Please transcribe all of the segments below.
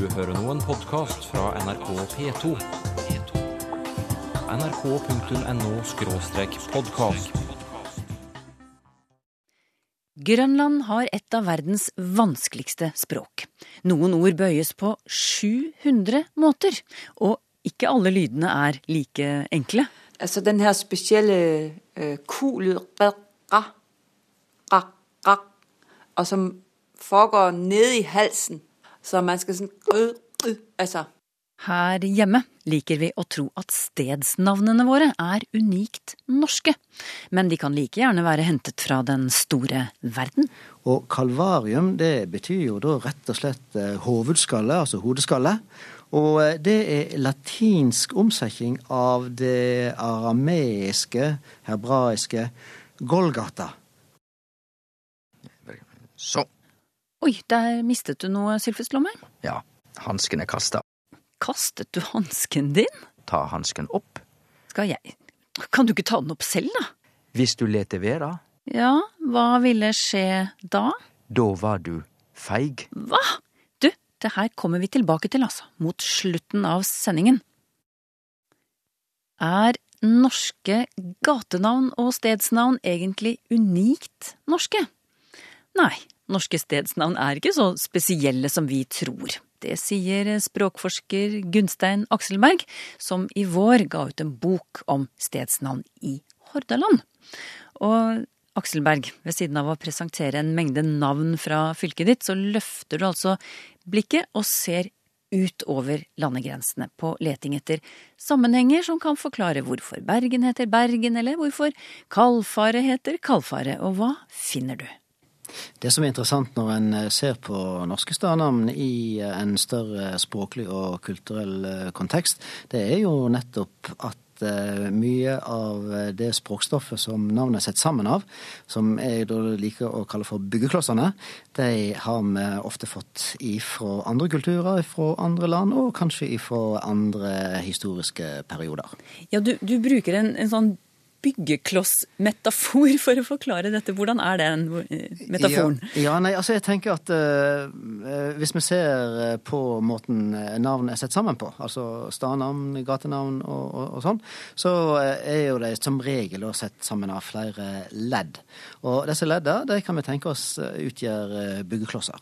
Du hører nå en podkast fra NRK P2. nrk.no-podkast. Grønland har et av verdens vanskeligste språk. Noen ord bøyes på 700 måter, og ikke alle lydene er like enkle. Altså den her spesielle øh, ra, ra, og som foregår nede i halsen. Så man skal sånn øh, øh, Altså. Her hjemme liker vi å tro at stedsnavnene våre er unikt norske. Men de kan like gjerne være hentet fra den store verden. Og kalvarium det betyr jo da rett og slett eh, hovedskalle, altså hodeskalle. Og eh, det er latinsk omsetning av det arameiske, hebraiske Golgata. Så, Oi, der mistet du noe, Sylfest ja, hansken er kasta. Kastet du hansken din? Ta hansken opp. Skal jeg Kan du ikke ta den opp selv, da? Hvis du leter det være, Ja, hva ville skje da? da var du feig. Hva? Du, det her kommer vi tilbake til, altså. Mot slutten av sendingen. Er norske gatenavn og stedsnavn egentlig unikt norske? Nei, norske stedsnavn er ikke så spesielle som vi tror. Det sier språkforsker Gunstein Akselberg, som i vår ga ut en bok om stedsnavn i Hordaland. Og Akselberg, ved siden av å presentere en mengde navn fra fylket ditt, så løfter du altså blikket og ser utover landegrensene på leting etter sammenhenger som kan forklare hvorfor Bergen heter Bergen, eller hvorfor Kalfaret heter Kalfaret, og hva finner du? Det som er interessant når en eh, ser på norske stadnavn i eh, en større språklig og kulturell eh, kontekst, det er jo nettopp at mye av det språkstoffet som navnet er sett sammen av, som jeg liker å kalle for byggeklossene, de har vi ofte fått ifra andre kulturer, fra andre land, og kanskje ifra andre historiske perioder. Ja, du, du bruker en, en sånn byggeklossmetafor for å forklare dette. Hvordan er den eh, metaforen? Ja, ja, nei, altså jeg tenker at eh, hvis vi ser på måten navn er sett sammen på, altså stadnavn, gatenavn og, og, og sånn, så er jo de som regel sett sammen av flere ledd. Og disse leddene de kan vi tenke oss utgjør byggeklosser.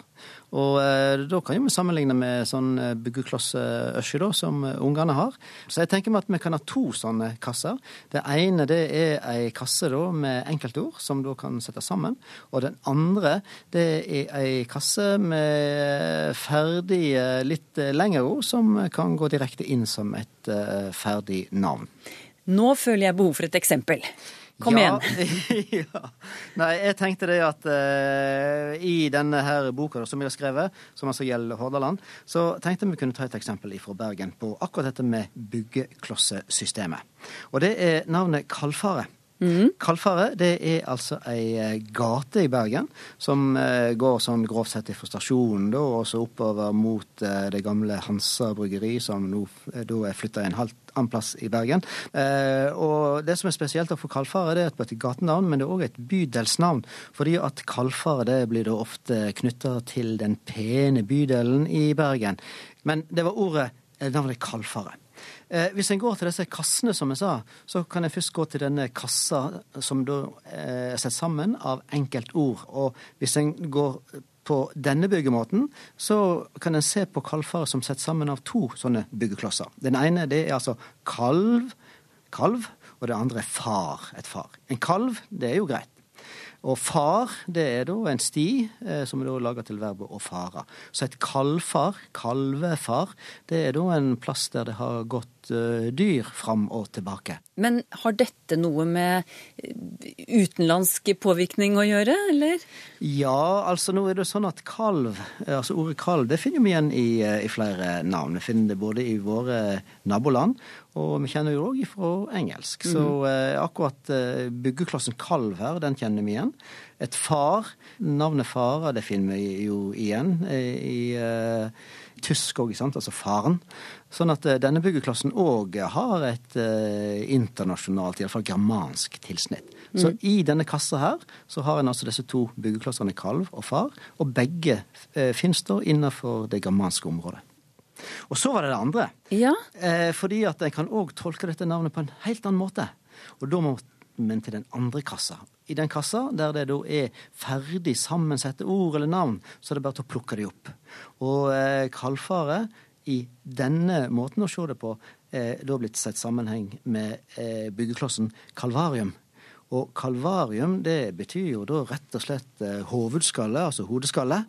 Og eh, da kan vi sammenligne med sånn byggeklosse Øsje, da, som eh, ungene har. Så jeg tenker meg at vi kan ha to sånne kasser. Det ene det er ei kasse da med enkeltord som da kan settes sammen. Og den andre det er ei kasse med ferdige, litt eh, lengre ord som kan gå direkte inn som et eh, ferdig navn. Nå føler jeg behov for et eksempel. Kom ja, igjen. ja. Nei, jeg tenkte det at uh, i denne her boka som jeg har skrevet, som altså gjelder Hordaland, så tenkte vi kunne ta et eksempel fra Bergen på akkurat dette med byggeklossesystemet. Og det er navnet Kalfaret. Kalfaret det er altså ei eh, gate i Bergen som eh, går sånn grovt sett fra stasjonen da, og så oppover mot eh, det gamle Hansa bryggeri, som nå da er flytta en halv annen plass i Bergen. Eh, og det som er spesielt for Kalfaret, det er et gatenavn, men det er òg et bydelsnavn. Fordi at Kalfaret blir da ofte knytta til den pene bydelen i Bergen. Men det var ordet, navnet Kalfaret. Eh, hvis en går til disse kassene, som jeg sa, så kan jeg først gå til denne kassa som da eh, er satt sammen av enkeltord. Og hvis en går på denne byggemåten, så kan en se på kalfaret som sett sammen av to sånne byggeklosser. Den ene det er altså kalv, kalv, og det andre er far, et far. En kalv, det er jo greit. Og far, det er da en sti eh, som er da laga til verbet å fare. Så et kalvfar, kalvefar, det er da en plass der det har gått eh, dyr fram og tilbake. Men har dette noe med eh, utenlandsk påvirkning å gjøre, eller? Ja, altså nå er det sånn at kalv, eh, altså ordet kalv, det finner vi igjen i, eh, i flere navn. Vi finner det både i våre naboland, og vi kjenner jo òg fra engelsk. Så eh, akkurat eh, byggeklossen kalv her, den kjenner vi igjen. Et far, navnet fara, det finner vi jo igjen eh, i eh, tysk òg, altså faren. Sånn at eh, denne byggeklassen òg har et eh, internasjonalt, iallfall germansk tilsnitt. Så i denne kassa her så har en altså disse to byggeklossene kalv og far, og begge eh, finnes da innenfor det germanske området. Og så var det det andre. Ja, Eh, fordi at en kan òg tolke dette navnet på en helt annen måte. Og da må men til den andre kassa. I den kassa der det da er ferdig sammensette ord eller navn, så er det bare til å plukke de opp. Og eh, kalfaret i denne måten å se det på, er da blitt sett sammenheng med eh, byggeklossen kalvarium. Og kalvarium det betyr jo da rett og slett eh, hovedskalle, altså hodeskalle.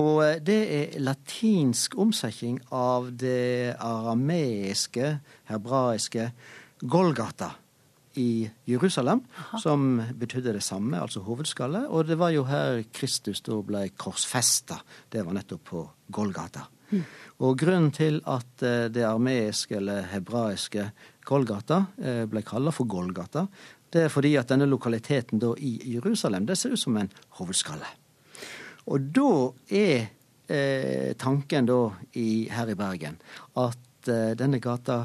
Og eh, det er latinsk omsetning av det arameiske, hebraiske, Golgata i Jerusalem, som betydde det samme, altså hovedskalle. Og det var jo her Kristus da ble korsfesta. Det var nettopp på Golgata. Og grunnen til at eh, det armeiske eller hebraiske Golgata eh, ble kalla for Golgata, det er fordi at denne lokaliteten da i Jerusalem, det ser ut som en hovedskalle. Og da er eh, tanken da i, her i Bergen at eh, denne gata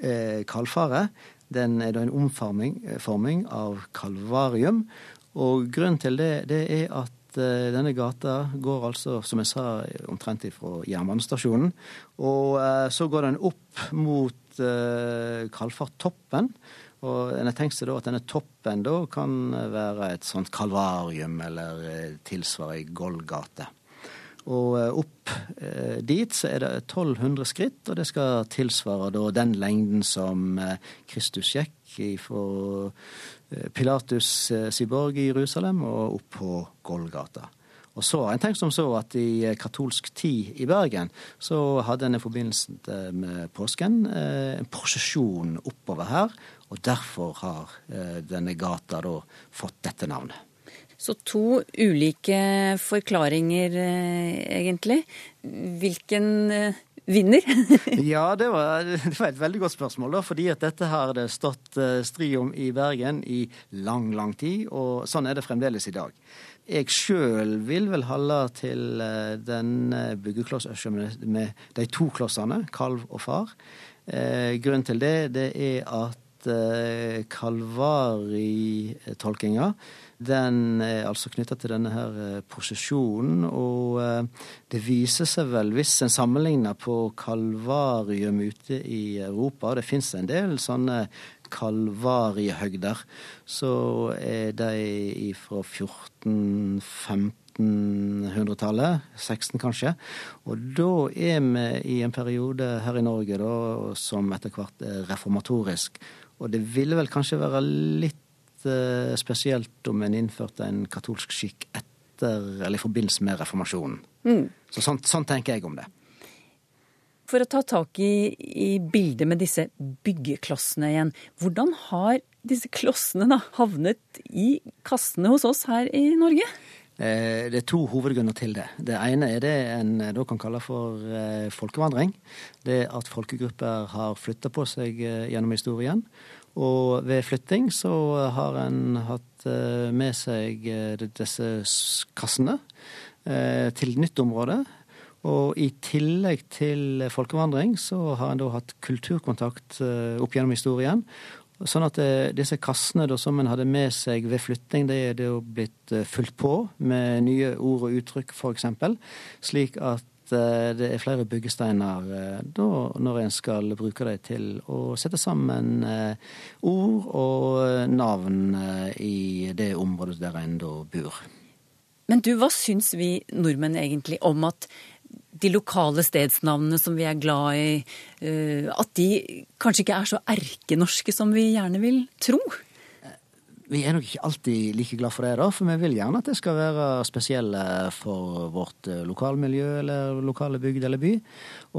eh, Kalfaret, den er da en omforming eh, av Kalvarium. Og grunnen til det, det er at eh, denne gata går altså, som jeg sa, omtrent fra jernbanestasjonen. Og eh, så går den opp mot Kalfartoppen. Og en har tenkt seg da at denne toppen da kan være et sånt kalvarium eller tilsvarende tilsvare Golgate. Og eh, opp eh, dit så er det 1200 skritt, og det skal tilsvare da den lengden som eh, Kristus gikk fra Pilatus eh, borg i Jerusalem og opp på Golgata. Og så har en tenkt som så at i katolsk tid i Bergen så hadde en i forbindelse med påsken en prosesjon oppover her, og derfor har denne gata da fått dette navnet. Så to ulike forklaringer eh, egentlig. Hvilken eh, vinner? Ja, det var, det var et veldig godt spørsmål, da, fordi at dette har det stått eh, strid om i Bergen i lang, lang tid, og sånn er det fremdeles i dag. Jeg sjøl vil vel holde til denne byggeklossen med, de to klossene, kalv og far. Grunnen til det, det er at kalvaritolkinga den er altså knytta til denne her eh, prosesjonen, og eh, det viser seg vel, hvis en sammenligner på kalvarium ute i Europa, og det fins en del sånne kalvariehøgder, så er de fra 1400-1500-tallet, 16 kanskje. Og da er vi i en periode her i Norge da, som etter hvert er reformatorisk. Og det ville vel kanskje være litt eh, spesielt om en innførte en katolsk skikk etter, eller i forbindelse med reformasjonen. Så sånn, sånn tenker jeg om det. For å ta tak i, i bildet med disse byggeklossene igjen. Hvordan har disse klossene da havnet i kassene hos oss her i Norge? Eh, Det er to hovedgrunner til det. Det ene er det en eh, da kan kalle for eh, folkevandring. Det at folkegrupper har flytta på seg eh, gjennom historien. Og ved flytting så har en hatt eh, med seg eh, disse kassene eh, til nytt område. Og i tillegg til folkevandring så har en da hatt kulturkontakt opp gjennom historien. Sånn at disse kassene da, som en hadde med seg ved flytting, det er det jo blitt fulgt på med nye ord og uttrykk, f.eks. Slik at det er flere byggesteiner eh, da, når en skal bruke dem til å sette sammen eh, ord og navn eh, i det området der en da bor. Men du, hva syns vi nordmenn egentlig om at de lokale stedsnavnene som vi er glad i, eh, at de kanskje ikke er så erkenorske som vi gjerne vil tro? Vi er nok ikke alltid like glad for det, da, for vi vil gjerne at det skal være spesielle for vårt eh, lokalmiljø eller lokale bygd eller by.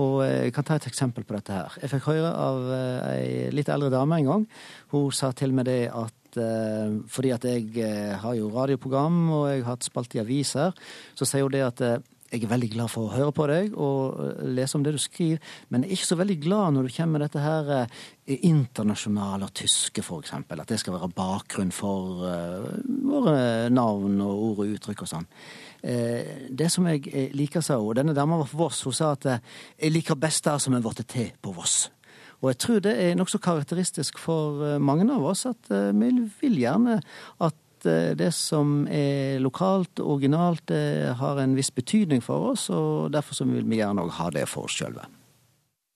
Og eh, jeg kan ta et eksempel på dette her. Jeg fikk høre av eh, ei litt eldre dame en gang. Hun sa til meg det at fordi at jeg har jo radioprogram og jeg har hatt spalt i aviser, så sier hun det at jeg er veldig glad for å høre på deg og eh, lese om det du skriver, men jeg er ikke så veldig glad når du kommer med dette her eh, internasjonale og tyske, eksempel. At det skal være bakgrunn for eh, våre navn og ord og uttrykk og sånn. Eh, det som jeg eh, liker, sa hun, denne dama var fra Voss, hun sa at jeg liker best det som er blitt til på Voss. Og jeg tror det er nokså karakteristisk for mange av oss at vi vil gjerne at eh, det som er lokalt og originalt, det har en viss betydning for oss, og derfor så vil vi gjerne òg ha det for oss sjølve.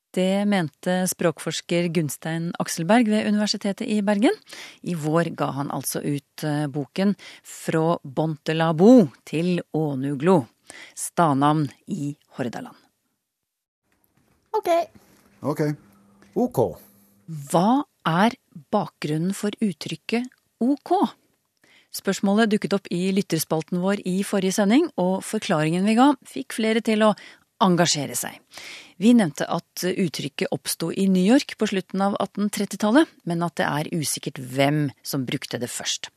Det mente språkforsker Gunstein Akselberg ved Universitetet i Bergen. I vår ga han altså ut eh, boken Fra Bontelabo til Ånuglo. Stanavn i Hordaland. Ok. Ok. Ok. Hva er bakgrunnen for uttrykket OK? Spørsmålet dukket opp i lytterspalten vår i forrige sending, og forklaringen vi ga, fikk flere til å engasjere seg. Vi nevnte at uttrykket oppsto i New York på slutten av 1830-tallet, men at det er usikkert hvem som brukte det først.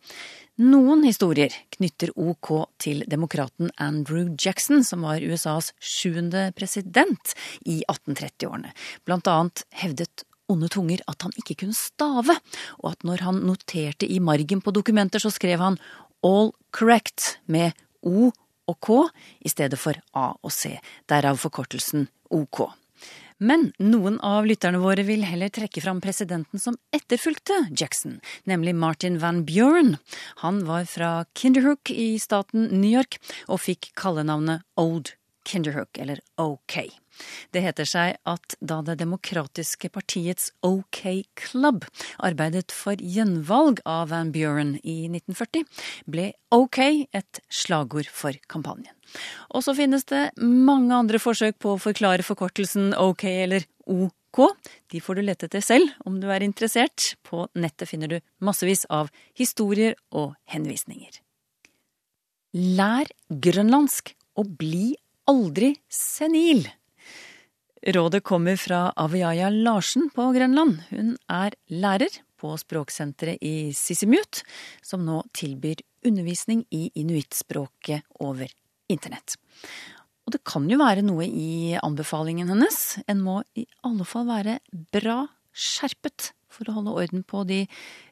Noen historier knytter OK til demokraten Andrew Jackson, som var USAs sjuende president i 1830-årene. Blant annet hevdet onde tunger at han ikke kunne stave, og at når han noterte i margen på dokumenter, så skrev han all correct med O og K i stedet for A og C, derav forkortelsen OK. Men noen av lytterne våre vil heller trekke fram presidenten som etterfulgte Jackson, nemlig Martin Van Buren. Han var fra Kinderhook i staten New York og fikk kallenavnet Old Kinderhook, eller OK. Det heter seg at da Det demokratiske partiets OK Club arbeidet for gjenvalg av Van Buren i 1940, ble OK et slagord for kampanjen. Og så finnes det mange andre forsøk på å forklare forkortelsen OK eller OK. De får du lete etter selv om du er interessert. På nettet finner du massevis av historier og henvisninger. Lær grønlandsk og bli aldri senil. Rådet kommer fra Aviaya Larsen på Grønland. Hun er lærer på språksenteret i Sissimut, som nå tilbyr undervisning i inuittspråket over internett. Og det kan jo være noe i anbefalingen hennes. En må i alle fall være bra skjerpet for å holde orden på de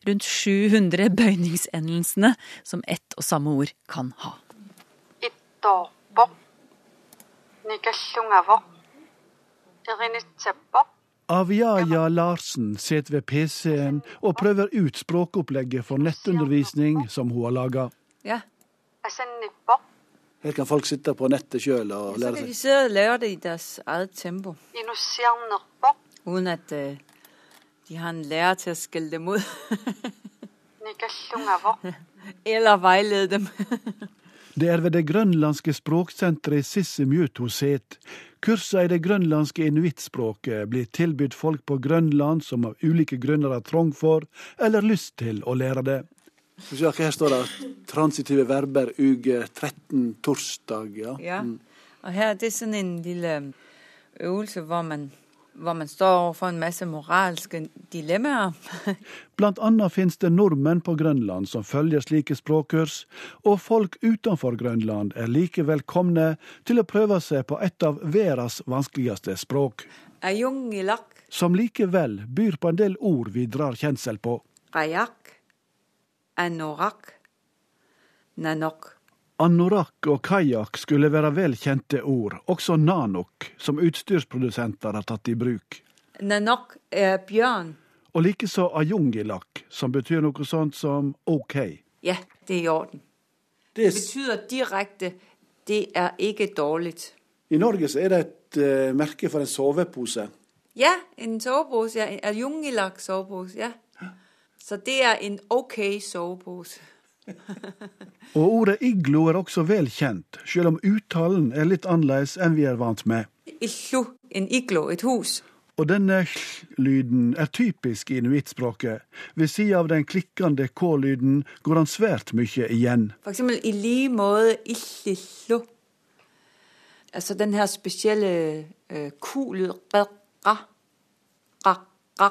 rundt 700 bøyningsendelsene som ett og samme ord kan ha. Ittopo. Nikallungavo. Aviaja Larsen sitter ved PC-en og prøver ut språkopplegget for nettundervisning som hun har laga. Ja. Her kan folk sitte på nettet sjøl og Så lære kan de seg. sidde og lave det i deres eget tempo, Uten at øh, de har en lærer til å skille dem ut. Eller veilede dem. Det er ved det grønlandske språksenteret Sissimut hun sitter. Kurser i det grønlandske inuittspråket blir tilbudt folk på Grønland som av ulike grunner har trang for eller lyst til å lære det. Her står det transitive verber uke 13 torsdag. Ja. Ja. Og her det er sånn en lille øvelse, hvor man, hvor man står overfor en masse moralske dilemmaer. Blant annet finnes det nordmenn på Grønland som følger slike språkkurs, og folk utenfor Grønland er like velkomne til å prøve seg på et av verdens vanskeligste språk, som likevel byr på en del ord vi drar kjensel på. rayak, anorak, nanok. Anorakk og kajakk skulle være velkjente ord, også nanok, som utstyrsprodusenter har tatt i bruk. Nanok er bjørn. Og likeså ajungilak, som betyr noe sånt som OK. Ja, det er i orden. Det Det betyr betyder direkte, det er ikke dårlig'. I Norge så er det et uh, merke for en sovepose. Ja, en sovepose, ja, en ayungilak sovepose, ja. Så det er en OK sovepose. Og ordet iglo er også vel kjent, selv om uttalen er litt annerledes enn vi er vant med. Illo, en iglo, et hus. Og denne hl-lyden er typisk i inuittspråket. Ved sida av den klikkende k-lyden går han svært mye igjen. For eksempel i like måde illillu. Altså den her spesielle uh, ra, ra, ra,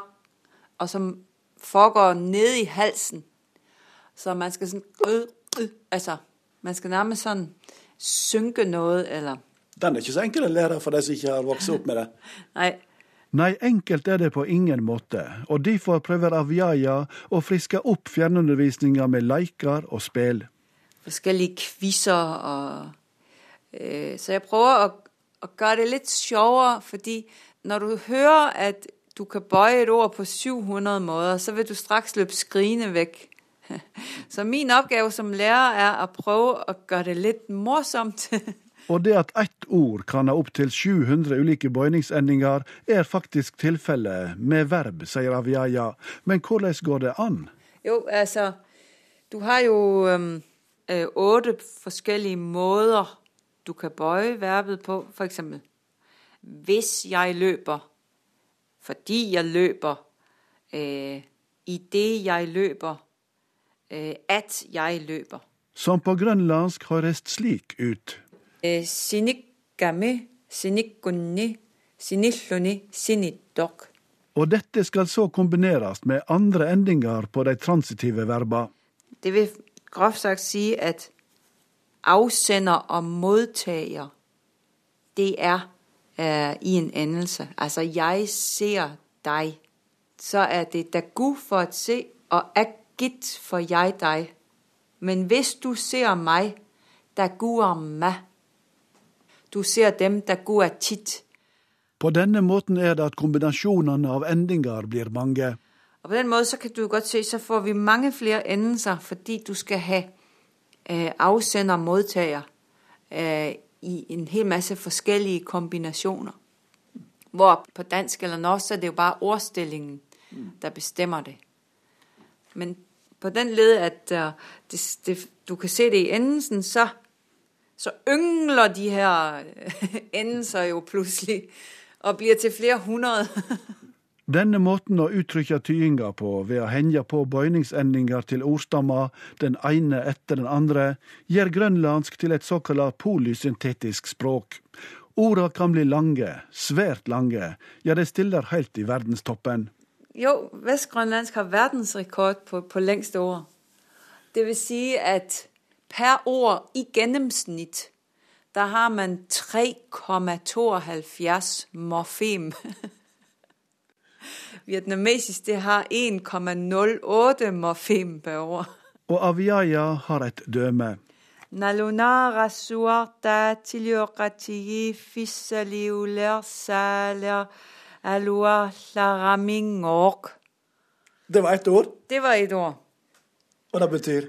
og som foregår nede i halsen. Så man skal sådan, øh, øh, altså man skal nærmest sådan synke noget, eller Den er ikke så enkel å lære for de som ikke har vokst opp med det. Nei. Nei, enkelt er det på ingen måte, og derfor prøver Aviaja å friske opp fjernundervisninga med leker og spill. Forskjellige quizer Og, øh, så jeg prøver å gjøre gøre det litt sjovere, fordi når du hører, at du kan bøye et ord på 700 måter, så vil du straks løpe skrikende væk. Så min oppgave som lærer er å prøve å gjøre det litt morsomt Og det at ett ord kan ha opptil 700 ulike bøyningsendinger, er faktisk tilfellet med verb, sier Aviaya. Men hvordan går det an? Jo, altså, du har jo øh, åtte forskellige måter du kan bøje verbet på. Eksempel, hvis jeg løper, fordi jeg løper, øh, i det jeg løber, øh, at jeg løper. Som på grønlandsk høres slik ut. Øh. Og dette skal så kombineres med andre endinger på de transitive verba. Det vil groft sagt si at avsender og modtager, det er øh, i en endelse. Altså, jeg ser deg'. Så er det dagu for å se, og agit for jeg deg, Men hvis du ser meg, da guer meg. Du ser dem, da guer titt. På denne måten er det at kombinasjonene av endinger blir mange. Og på den måten så kan du godt se, så får vi mange flere endelser, fordi du skal ha eh, avsender og mottaker eh, i en hel masse forskjellige kombinasjoner. Hvor på dansk eller norsk, så er det jo bare ordstillingen, der bestemmer det. Men på den led, at det, det, du kan se det i endelsen, så, så yngler de her øh, endelser jo plutselig og blir til flere hundre. Denne måten å uttrykke tyinga på ved å henge på bøyningsendinger til ordstammer, den ene etter den andre, gjør grønlandsk til et såkalt polysyntetisk språk. Orda kan bli lange, svært lange, ja, de stiller helt i verdenstoppen. Jo, Vestgrønlandsk har verdensrekord på, på lengste ord. Det vil si at per ord i gjennomsnitt der har man 3,72 morfem. Vietnamesisk det har 1,08 morfem per år. Og Aviaya har et døme. Nalunara suarta tilyorati fissaliuler saler alua. Det var ett ord, Det var et ord. og det betyr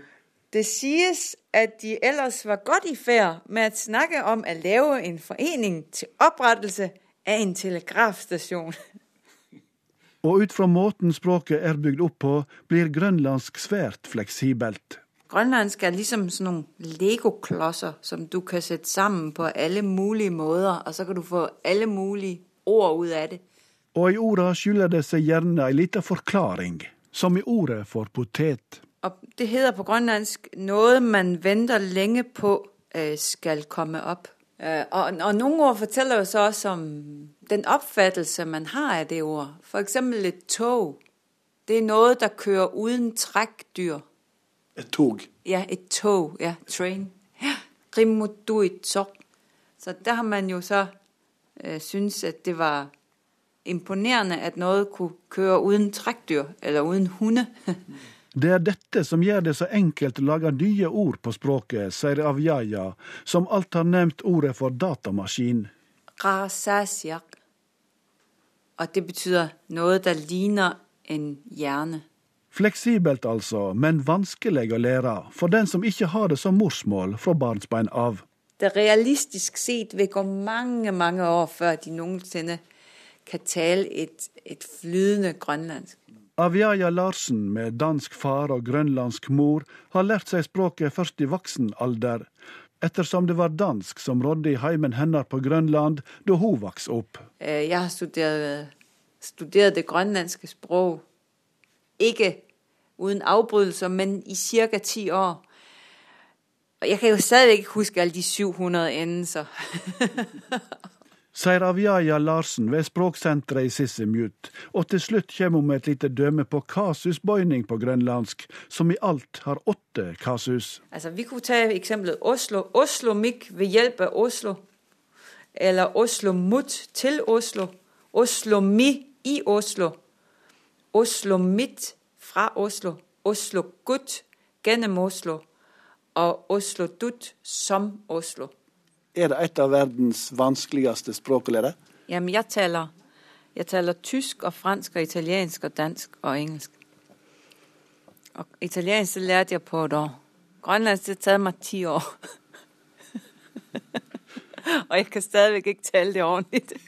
Det sies at de ellers var godt i ferd med å snakke om å lave en forening til opprettelse av en telegrafstasjon. Og ut fra måten språket er bygd opp på, blir grønlandsk svært fleksibelt. Grønlandsk er liksom sånne legoklosser som du kan sette sammen på alle mulige måter, og så kan du få alle mulige ord ut av det. Og i orda skjuler det seg gjerne ei lita forklaring, som i ordet for potet. Og det hedder på grønlandsk 'noe man venter lenge på, øh, skal komme op. Øh, og, og noen ord forteller jo så også om den oppfattelse man har av det ordet. For eksempel et tog. Det er noe der kører uden trekkdyr. et tog. Ja, et tog. Ja, train. Ja. Så der har man jo så øh, syntes at det var imponerende, at noe kunne køre uden trækdyr, eller uden hunde. Det er dette som gjør det så enkelt å lage nye ord på språket, sier Avjaja, som alt har nevnt ordet for datamaskin. Rasasiak. Og det betyder noe der ligner en hjerne. Fleksibelt altså, men vanskelig å lære for den som ikke har det som morsmål fra barnsbein av. Det realistisk sett vil gå mange, mange år, før de nogensinde kan tale et, et flydende grønlandsk. Aviaya Larsen med dansk far og grønlandsk mor har lært seg språket først i voksen alder, ettersom det var dansk som rådde i heimen hennes på Grønland da hun vokste opp. Øh, Jeg har studeret det grønlandske språket, ikke uden avbrytelser, men i cirka ti år. Og jeg kan jo stadig ikke huske alle de 700 endelser. Sier Aviaya Larsen ved språksenteret i Sissimut, og til slutt kommer hun med et lite døme på kasusbøyning på grønlandsk, som i alt har åtte kasus. Altså, vi kunne ta eksempelet Oslo. Oslo mikk ved hjelp av Oslo. Eller Oslo mot til Oslo. Oslo mi i Oslo. Oslo mitt fra Oslo. Oslo gutt gjennom Oslo. Og Oslo dutt som Oslo. Er det et av verdens vanskeligste språk å lære? Jamen, jeg taler, jeg taler tysk og fransk og italiensk og dansk og engelsk. Og italiensk, lærte jeg på et år. Grønlandsk, det tatt taget ti 10 år. Og jeg kan stadig ikke tale det ordentligt.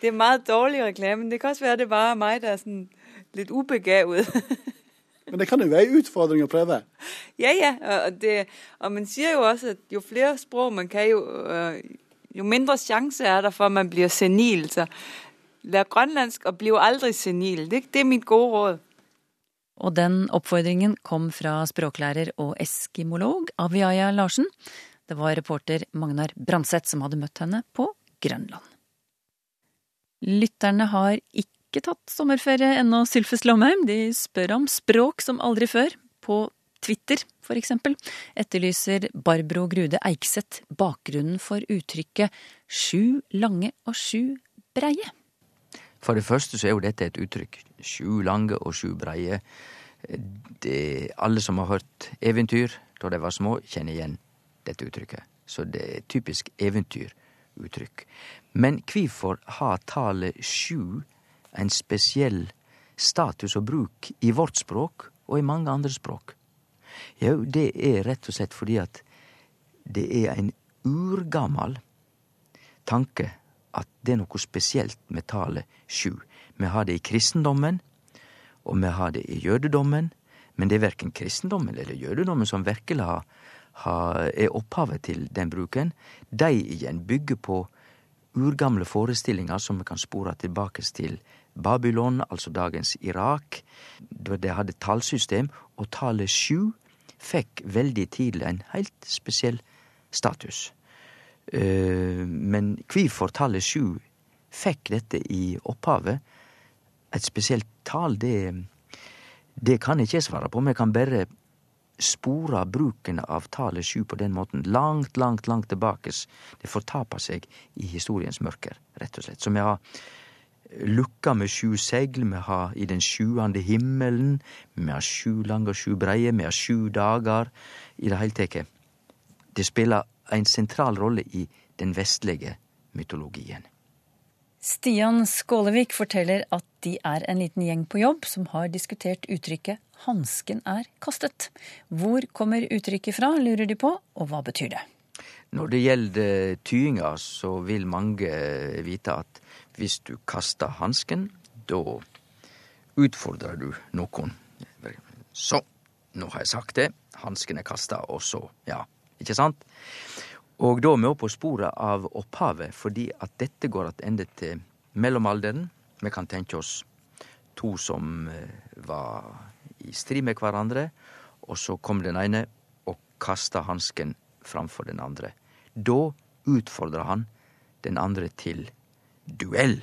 Det er meget dårlig reklame, det kan også være, det bare er meg som er litt ubegavet. Men det kan jo være en utfordring å prøve. Ja, ja, og, det, og man sier jo også, at jo flere språk man kan, jo, øh, jo mindre sjanse er der for, at man blir senil. Så lær grønlandsk og bli aldri senil. Det, det er mitt gode råd. Og den oppfordringen kom fra språklærer og eskimolog Aviaya Larsen. Det var reporter Magnar Branseth som hadde møtt henne på Grønland. Lytterne har ikke tatt sommerferie ennå, Sylfes Lomheim. De spør om språk som aldri før. På Twitter, for eksempel, etterlyser Barbro Grude Eikseth bakgrunnen for uttrykket sju lange og sju breie. For det første så er jo dette et uttrykk. Sju lange og sju breie. Det, alle som har hørt eventyr da de var små, kjenner igjen dette uttrykket. Så det er et typisk eventyruttrykk. Men hvorfor har tallet sju en spesiell status og bruk i vårt språk og i mange andre språk? Jo, det er rett og slett fordi at det er en urgammal tanke at det er noe spesielt med tallet sju. Vi har det i kristendommen, og vi har det i jødedommen, men det er verken kristendommen eller jødedommen som virkelig har, har, er opphavet til den bruken. De igjen bygger på urgamle forestillinger som vi kan spore tilbake til Babylon, altså dagens Irak. De hadde tallsystem, og tallet sju fikk veldig tidlig en helt spesiell status. Men hvorfor tallet sju fikk dette i opphavet, et spesielt tall, det, det kan jeg ikke svare på. Vi kan bare spore bruken av tallet sju på den måten langt, langt, langt tilbake. Det fortaper seg i historiens mørker, rett og slett. Så vi har lukka med sju segl, vi har i den sjuende himmelen, vi har sju lange og sju breie, vi har sju dager. I det heile teke. Det spiller en sentral rolle i den vestlige mytologien. Stian Skålevik forteller at de er en liten gjeng på jobb som har diskutert uttrykket 'hansken er kastet'. Hvor kommer uttrykket fra, lurer de på, og hva betyr det? Når det gjelder tyinga, så vil mange vite at hvis du kaster hansken, da utfordrer du noen. Så, nå har jeg sagt det. Hansken er kasta, og så, ja. Ikke sant? Og da er vi på sporet av opphavet, fordi at dette går tilbake til mellomalderen. Vi kan tenke oss to som var i strid med hverandre, og så kom den ene og kasta hansken framfor den andre. Da utfordrer han den andre til duell.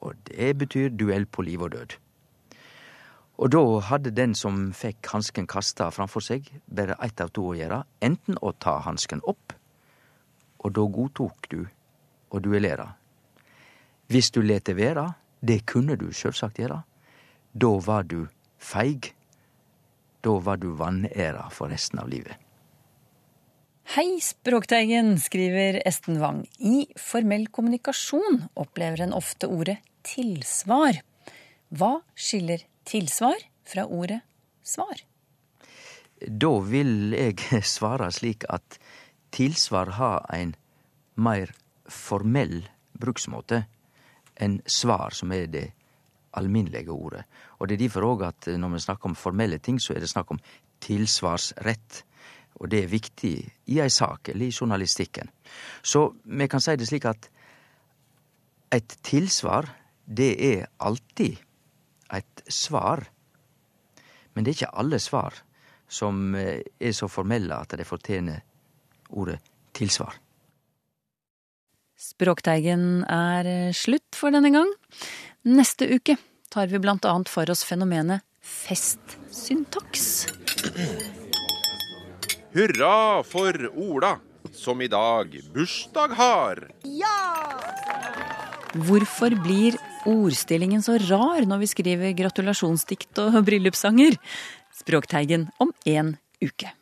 Og det betyr duell på liv og død. Og da hadde den som fikk hansken kasta framfor seg, bare ett av to å gjøre. Enten å ta hansken opp, og da godtok du å duellere. Hvis du let det være, det kunne du sjølvsagt gjøre, da var du feig. Da var du vanæra for resten av livet. Hei, Språkteigen, skriver Esten Wang. I formell kommunikasjon opplever en ofte ordet tilsvar. Hva skiller tilsvar fra ordet svar? Da vil jeg svare slik at tilsvar har en mer formell bruksmåte enn svar, som er det alminnelege ordet. Og det er derfor òg at når vi snakker om formelle ting, så er det snakk om tilsvarsrett. Og det er viktig i ei sak, eller i journalistikken. Så vi kan si det slik at et tilsvar, det er alltid et svar. Men det er ikke alle svar som er så formelle at de fortjener ordet tilsvar. Språkteigen er slutt for denne gang. Neste uke tar vi blant annet for oss fenomenet festsyntaks. Hurra for Ola, som i dag bursdag har. Hvorfor blir ordstillingen så rar når vi skriver gratulasjonsdikt og bryllupssanger? Språkteigen om en uke.